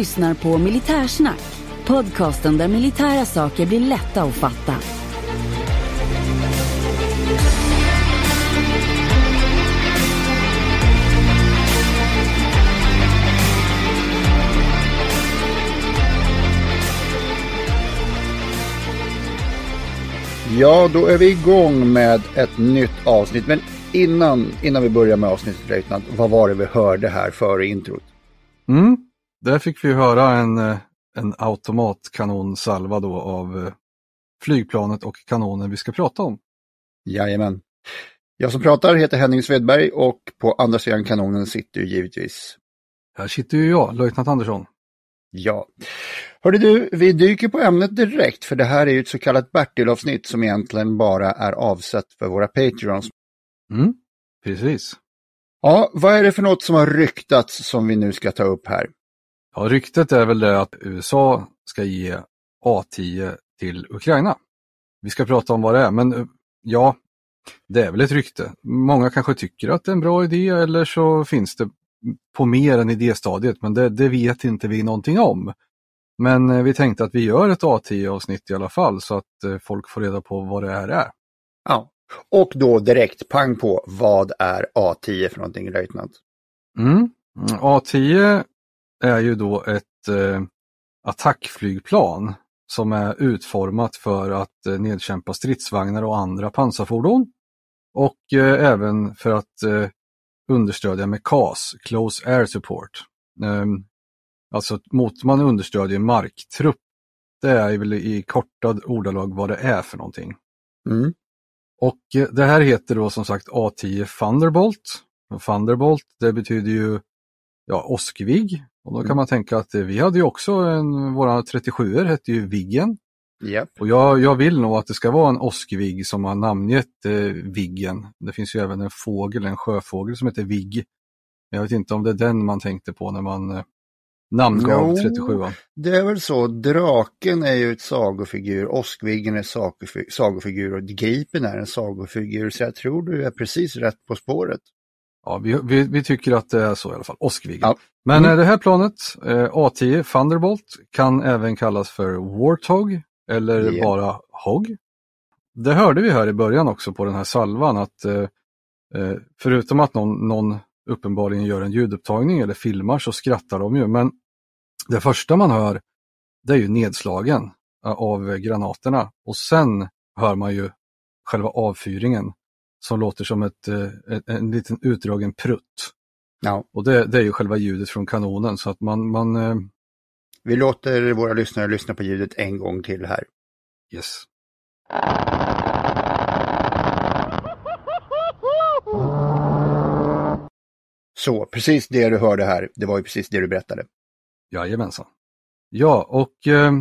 Lyssnar på Militärsnack, podcasten där militära saker blir lätta att fatta. Ja, då är vi igång med ett nytt avsnitt. Men innan, innan vi börjar med avsnittet, Löjtnant, vad var det vi hörde här före introt? Mm, där fick vi höra en, eh, en automatkanonsalva då av eh, flygplanet och kanonen vi ska prata om. Jajamän. Jag som pratar heter Henning Svedberg och på andra sidan kanonen sitter ju givetvis Här sitter ju jag, löjtnant Andersson. Ja. Hörde du, vi dyker på ämnet direkt för det här är ju ett så kallat Bertil-avsnitt som egentligen bara är avsett för våra Patreons. Mm, precis. Ja, vad är det för något som har ryktats som vi nu ska ta upp här? Ja, ryktet är väl det att USA ska ge A10 till Ukraina. Vi ska prata om vad det är, men eh, ja, det är väl ett rykte. Många kanske tycker att det är en bra idé eller så finns det på mer än idéstadiet, men det, det vet inte vi någonting om. Men eh, vi tänkte att vi gör ett A10-avsnitt i alla fall så att eh, folk får reda på vad det här är. Ja, och då direkt pang på, vad är A10 för någonting, löjtnant? Mm. A10 är ju då ett eh, attackflygplan som är utformat för att eh, nedkämpa stridsvagnar och andra pansarfordon. Och eh, även för att eh, understödja med CAS, Close Air Support. Ehm, alltså mot man understödjer marktrupp. Det är väl i kortad ordalag vad det är för någonting. Mm. Och eh, det här heter då som sagt A10 Thunderbolt. Thunderbolt det betyder ju ja, åskvigg. Och då kan man tänka att eh, vi hade ju också en, våra 37 er hette ju Viggen. Japp. Och jag, jag vill nog att det ska vara en åskvigg som har namngett eh, Viggen. Det finns ju även en fågel, en sjöfågel som heter Vigg. Jag vet inte om det är den man tänkte på när man eh, namngav Jo. 37 Det är väl så, draken är ju ett sagofigur, åskviggen är sagofi- sagofigur och gripen är en sagofigur. Så jag tror du är precis rätt på spåret. Ja, vi, vi, vi tycker att det är så i alla fall, åskviggen. Ja. Men Mm. eh, det här planet, eh, A10 Thunderbolt, kan även kallas för Warthog eller Ja. bara HOG. Det hörde vi här i början också på den här salvan att eh, förutom att någon, någon uppenbarligen gör en ljudupptagning eller filmar så skrattar de ju. Men det första man hör det är ju nedslagen av granaterna och sen hör man ju själva avfyringen som låter som ett, eh, en, en liten utdragen prutt. Ja, Och det, det är ju själva ljudet från kanonen så att man, man eh, vi låter våra lyssnare lyssna på ljudet en gång till här. yes. Så, precis det du hörde här, det var ju precis det du berättade. Jajamensan. Ja, och eh,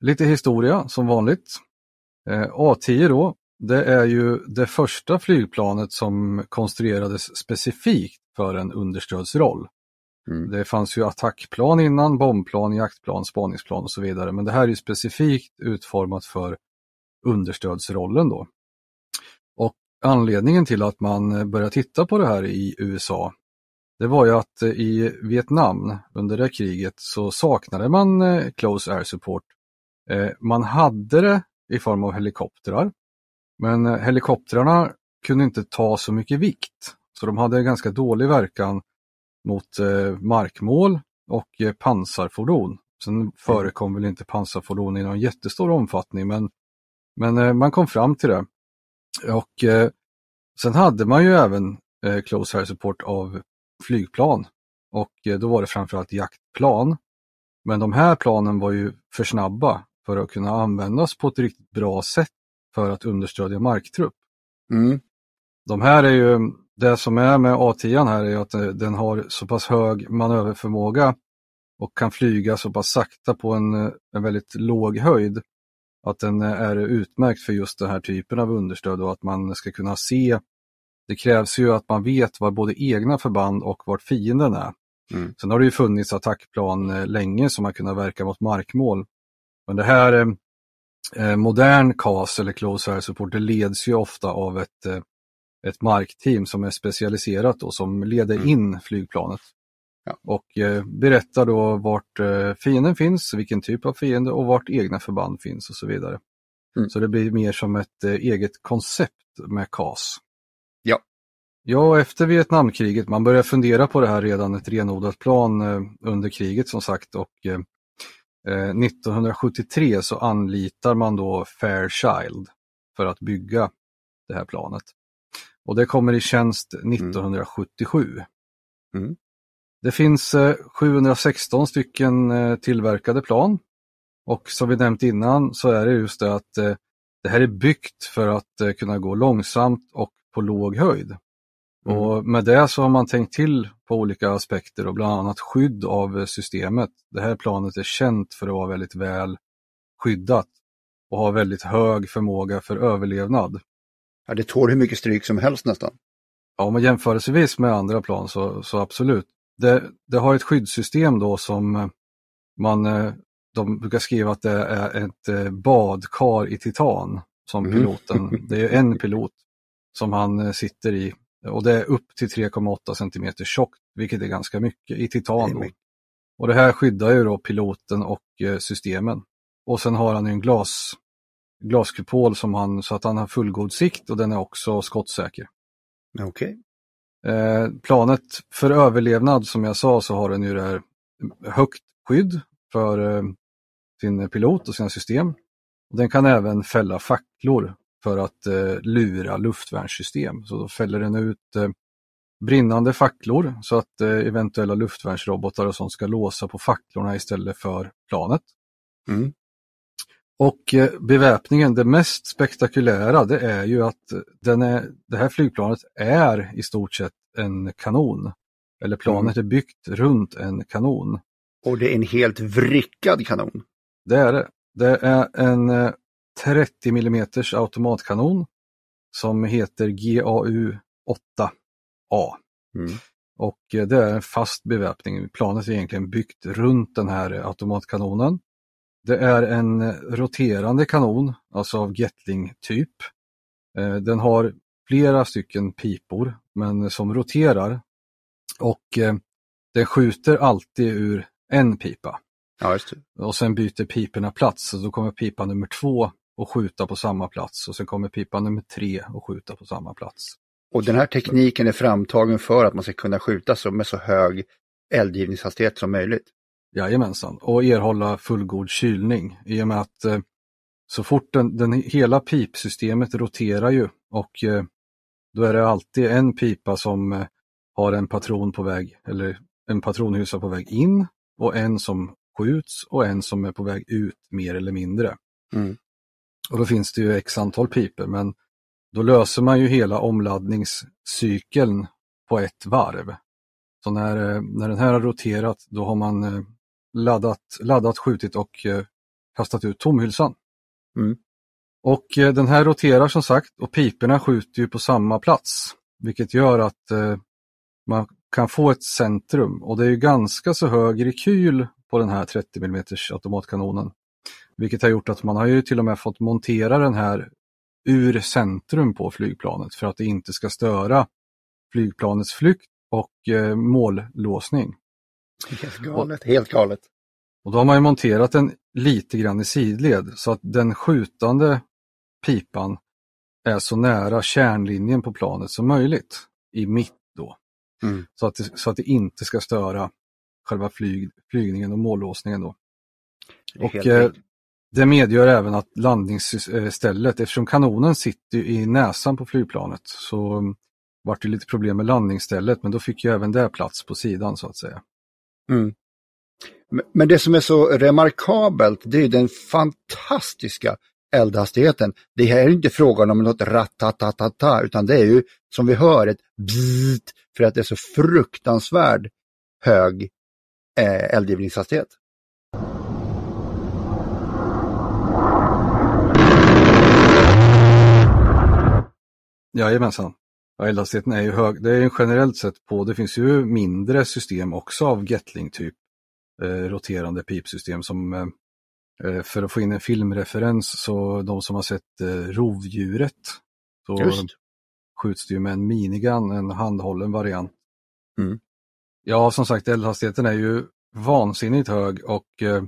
lite historia som vanligt. Eh, A10 då, det är ju det första flygplanet som konstruerades specifikt för en understödsroll. Mm. Det fanns ju attackplan innan, bombplan, jaktplan, spaningsplan och så vidare. Men det här är specifikt utformat för understödsrollen då. Och anledningen till att man började titta på det här i USA, det var ju att i Vietnam under det kriget så saknade man eh, Close Air Support. Eh, Man hade det i form av helikoptrar, men eh, helikoptrarna kunde inte ta så mycket vikt. Så de hade ganska dålig verkan mot eh, markmål och eh, pansarfordon. Sen förekom väl inte pansarfordon i någon jättestor omfattning, men, men man kom fram till det. Och sen hade man ju även Close Air Support av flygplan och då var det framförallt jaktplan. Men de här planen var ju för snabba för att kunna användas på ett riktigt bra sätt för att understödja marktrupp. Mm. De här är ju, det som är med A10 här är att eh, den har så pass hög manöverförmåga och kan flyga så pass sakta på en, eh, en väldigt låg höjd att den eh, är utmärkt för just den här typen av understöd och att man ska kunna se. Det krävs ju att man vet var både egna förband och vart fienden är. Mm. Sen har det ju funnits attackplan länge som har kunnat verka mot markmål. Men det här modern CAS eller Close Air Support, det leds ju ofta av ett, eh, ett markteam som är specialiserat och som leder Mm. in flygplanet. Ja. Och eh, berättar då vart eh, fienden finns, vilken typ av fiende och vart egna förband finns och så vidare. Mm. Så det blir mer som ett eh, eget koncept med KAS. Ja. Ja, efter Vietnamkriget, man började fundera på det här redan, ett renodlat plan eh, under kriget som sagt och eh, eh, 1973 så anlitar man då Fairchild för att bygga det här planet. Och det kommer i tjänst 1977. Mm. Det finns eh, 716 stycken eh, tillverkade plan. Och som vi nämnt innan så är det just det att eh, det här är byggt för att eh, kunna gå långsamt och på låg höjd. Mm. Och med det så har man tänkt till på olika aspekter och bland annat skydd av systemet. Det här planet är känt för att vara väldigt väl skyddat och har väldigt hög förmåga för överlevnad. Ja, det tål hur mycket stryk som helst nästan. Ja, om man jämförelsevis med andra plan så, så absolut. Det, det har ett skyddssystem då som eh, man, eh, de brukar skriva att det är ett eh, badkar i titan som Mhm. piloten, det är en pilot som han sitter i och det är upp till 3,8 cm tjockt, vilket är ganska mycket i titan. Då. Och det här skyddar ju då piloten och eh, systemen. Och sen har han ju en glas, glaskupol som han, så att han har fullgod sikt och den är också skottsäker. Okej. Eh, planet för överlevnad som jag sa så har den ju det här högt skydd för eh, sin pilot och sina system. Den kan även fälla facklor för att eh, lura luftvärnssystem. Så då fäller den ut eh, brinnande facklor så att eh, eventuella luftvärnsrobotar och sånt ska låsa på facklorna istället för planet. Mm. Och eh, beväpningen, det mest spektakulära, det är ju att den är, det här flygplanet är i stort sett en kanon. Eller planet är byggt runt en kanon. Och det är en helt vrickad kanon. Det är det. Det är en eh, 30 mm automatkanon som heter GAU 8A. Mm. Och eh, det är en fast beväpning. Planet är egentligen byggt runt den här automatkanonen. Det är en roterande kanon, alltså av Gatling-typ. Eh, Den har flera stycken pipor, men som roterar. Och eh, den skjuter alltid ur en pipa. Ja. Och sen byter piporna plats, så då kommer pipa nummer två och skjuta på samma plats och sen kommer pipa nummer tre och skjuta på samma plats. Och den här tekniken är framtagen för att man ska kunna skjuta så med så hög eldgivningshastighet som möjligt. Jajamensan, och erhålla fullgod kylning i och med att eh, så fort den, den, hela pipsystemet roterar ju och eh, då är det alltid en pipa som eh, har en patron på väg eller en patronhusa på väg in och en som skjuts och en som är på väg ut mer eller mindre. Mm. Och då finns det ju x antal piper men då löser man ju hela omladdningscykeln på ett varv. Så när, eh, när den här har roterat då har man eh, laddat, laddat skjutit och eh, kastat ut tomhylsan. Mm. Och den här roterar som sagt och piporna skjuter ju på samma plats. Vilket gör att man kan få ett centrum och det är ju ganska så hög rekyl på den här 30 mm automatkanonen. Vilket har gjort att man har ju till och med fått montera den här ur centrum på flygplanet för att det inte ska störa flygplanets flykt och eh, mållåsning. Helt galet. Helt galet. Och då har man ju monterat den lite grann i sidled så att den skjutande pipan är så nära kärnlinjen på planet som möjligt i mitt då. Mm. Så, att det, så att det inte ska störa själva flyg, flygningen och mållåsningen då. Det är Och helt eh det medgör även att landningsstället, eftersom kanonen sitter i näsan på flygplanet så vart det lite problem med landningsstället men då fick ju även det plats på sidan så att säga. Mm. Men- Men det som är så remarkabelt, det är den fantastiska eldhastigheten. Det här är inte frågan om något ratatatata, utan det är ju som vi hör ett bzzzt, för att det är så fruktansvärd hög eh, eldgivningshastighet. Jajamensan. Ja, eldhastigheten är ju hög. Det är ju generellt sett på, det finns ju mindre system också av Gatling-typ. Eh, roterande pipsystem som eh, eh, för att få in en filmreferens så de som har sett eh, Rovdjuret så Just. skjuts det ju med en minigun, en handhållen variant. Mm. Ja, som sagt, eldhastigheten är ju vansinnigt hög och eh,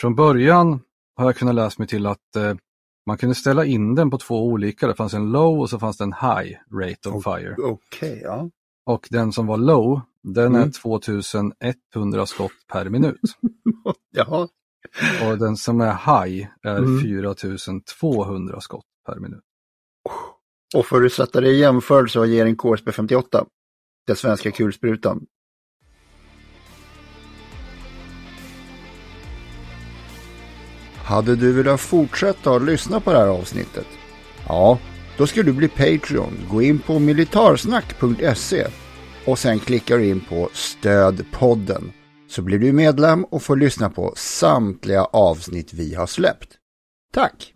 från början har jag kunnat läsa mig till att eh, man kunde ställa in den på två olika. Det fanns en low och så fanns det en high rate of fire. Okej, okay, ja. Och den som var low, den mm. är 2100 skott per minut. Jaha. Och den som är high är mm. 4200 skott per minut. Och för att sätta det i jämförelse vad ger en KSB 58? Den svenska kulsprutan. Hade du velat fortsätta att lyssna på det här avsnittet? Ja, då ska du bli Patreon. Gå in på militarsnack.se och sen klickar du in på Stöd podden. Så blir du medlem och får lyssna på samtliga avsnitt vi har släppt. Tack!